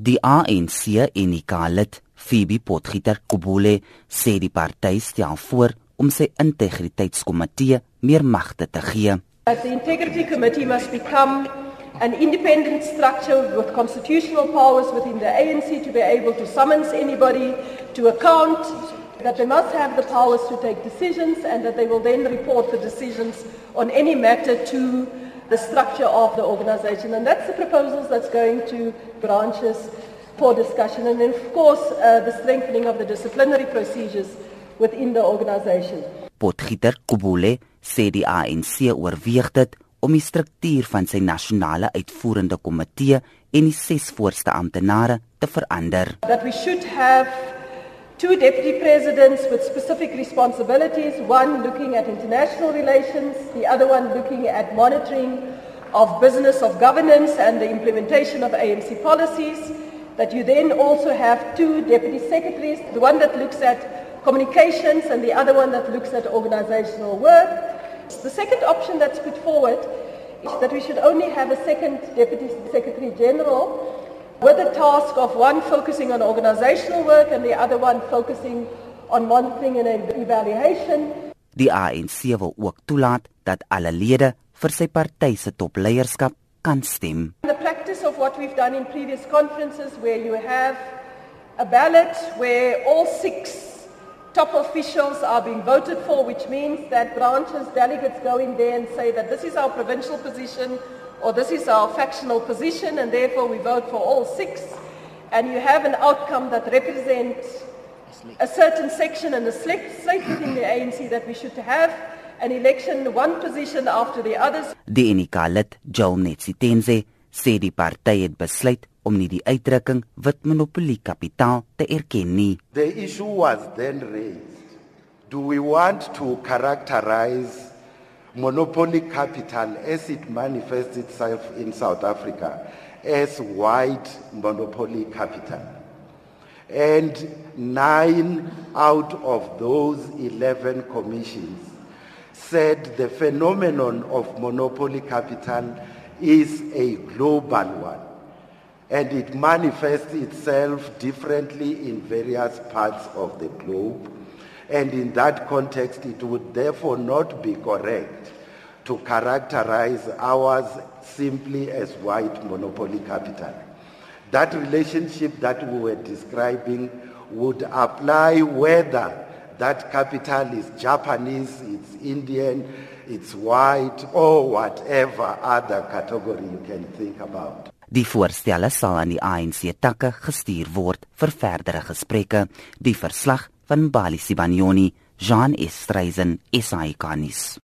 Die ANC en Ikalet Phoebe Potgieter Kobule sê die party stel voor om sy integriteitskomitee meer magte te gee. That the integrity committee must become an independent structure with constitutional powers within the ANC to be able to summons anybody to account, that they must have the powers to take decisions and that they will then report the decisions on any matter to the structure of the organization. And that's the proposals that's going to branches for discussion. And then, of course, uh, the strengthening of the disciplinary procedures within the organization. Potgieter Kobule sê die ANC oorweeg dit om die struktuur van sy nasionale uitvoerende komitee en die ses voorste amptenare te verander. That we should have two deputy presidents with specific responsibilities, one looking at international relations, the other one looking at monitoring of business of governance and the implementation of AMC policies. That you then also have two deputy secretaries, the one that looks at communications and the other one that looks at organizational work. The second option that's put forward is that we should only have a second deputy secretary general with the task of one focusing on organizational work and the other one focusing on monitoring and evaluation. Die ANC wil ook toelaat dat alle lede vir sy party se topleierskap kan stem. The practice of what we've done in previous conferences where you have a ballot where all six top officials are being voted for which means that branches delegates go in there and say that this is our provincial position or this is our factional position and therefore we vote for all six and you have an outcome that represents a certain section and a slate within the ANC that we should have an election one position after the others. Die Enikalit Joel Netsitense sê die party het besluit om nie die uitdrukking wit monopolie kapitaal te erken nie. The issue was then raised. Do we want to characterize monopoly capital as it manifests itself in South Africa as white monopoly capital. And nine out of those 11 commissions said the phenomenon of monopoly capital is a global one. And it manifests itself differently in various parts of the globe. And in that context, it would therefore not be correct to characterize ours simply as white monopoly capital. That relationship that we were describing would apply whether that capital is Japanese, it's Indian, it's white, or whatever other category you can think about. Die voorstelle sal aan die ANC takke gestuur word vir verdere gesprekke. Die verslag van Bali Sibanyoni, Jean Estreisen, SAICanis.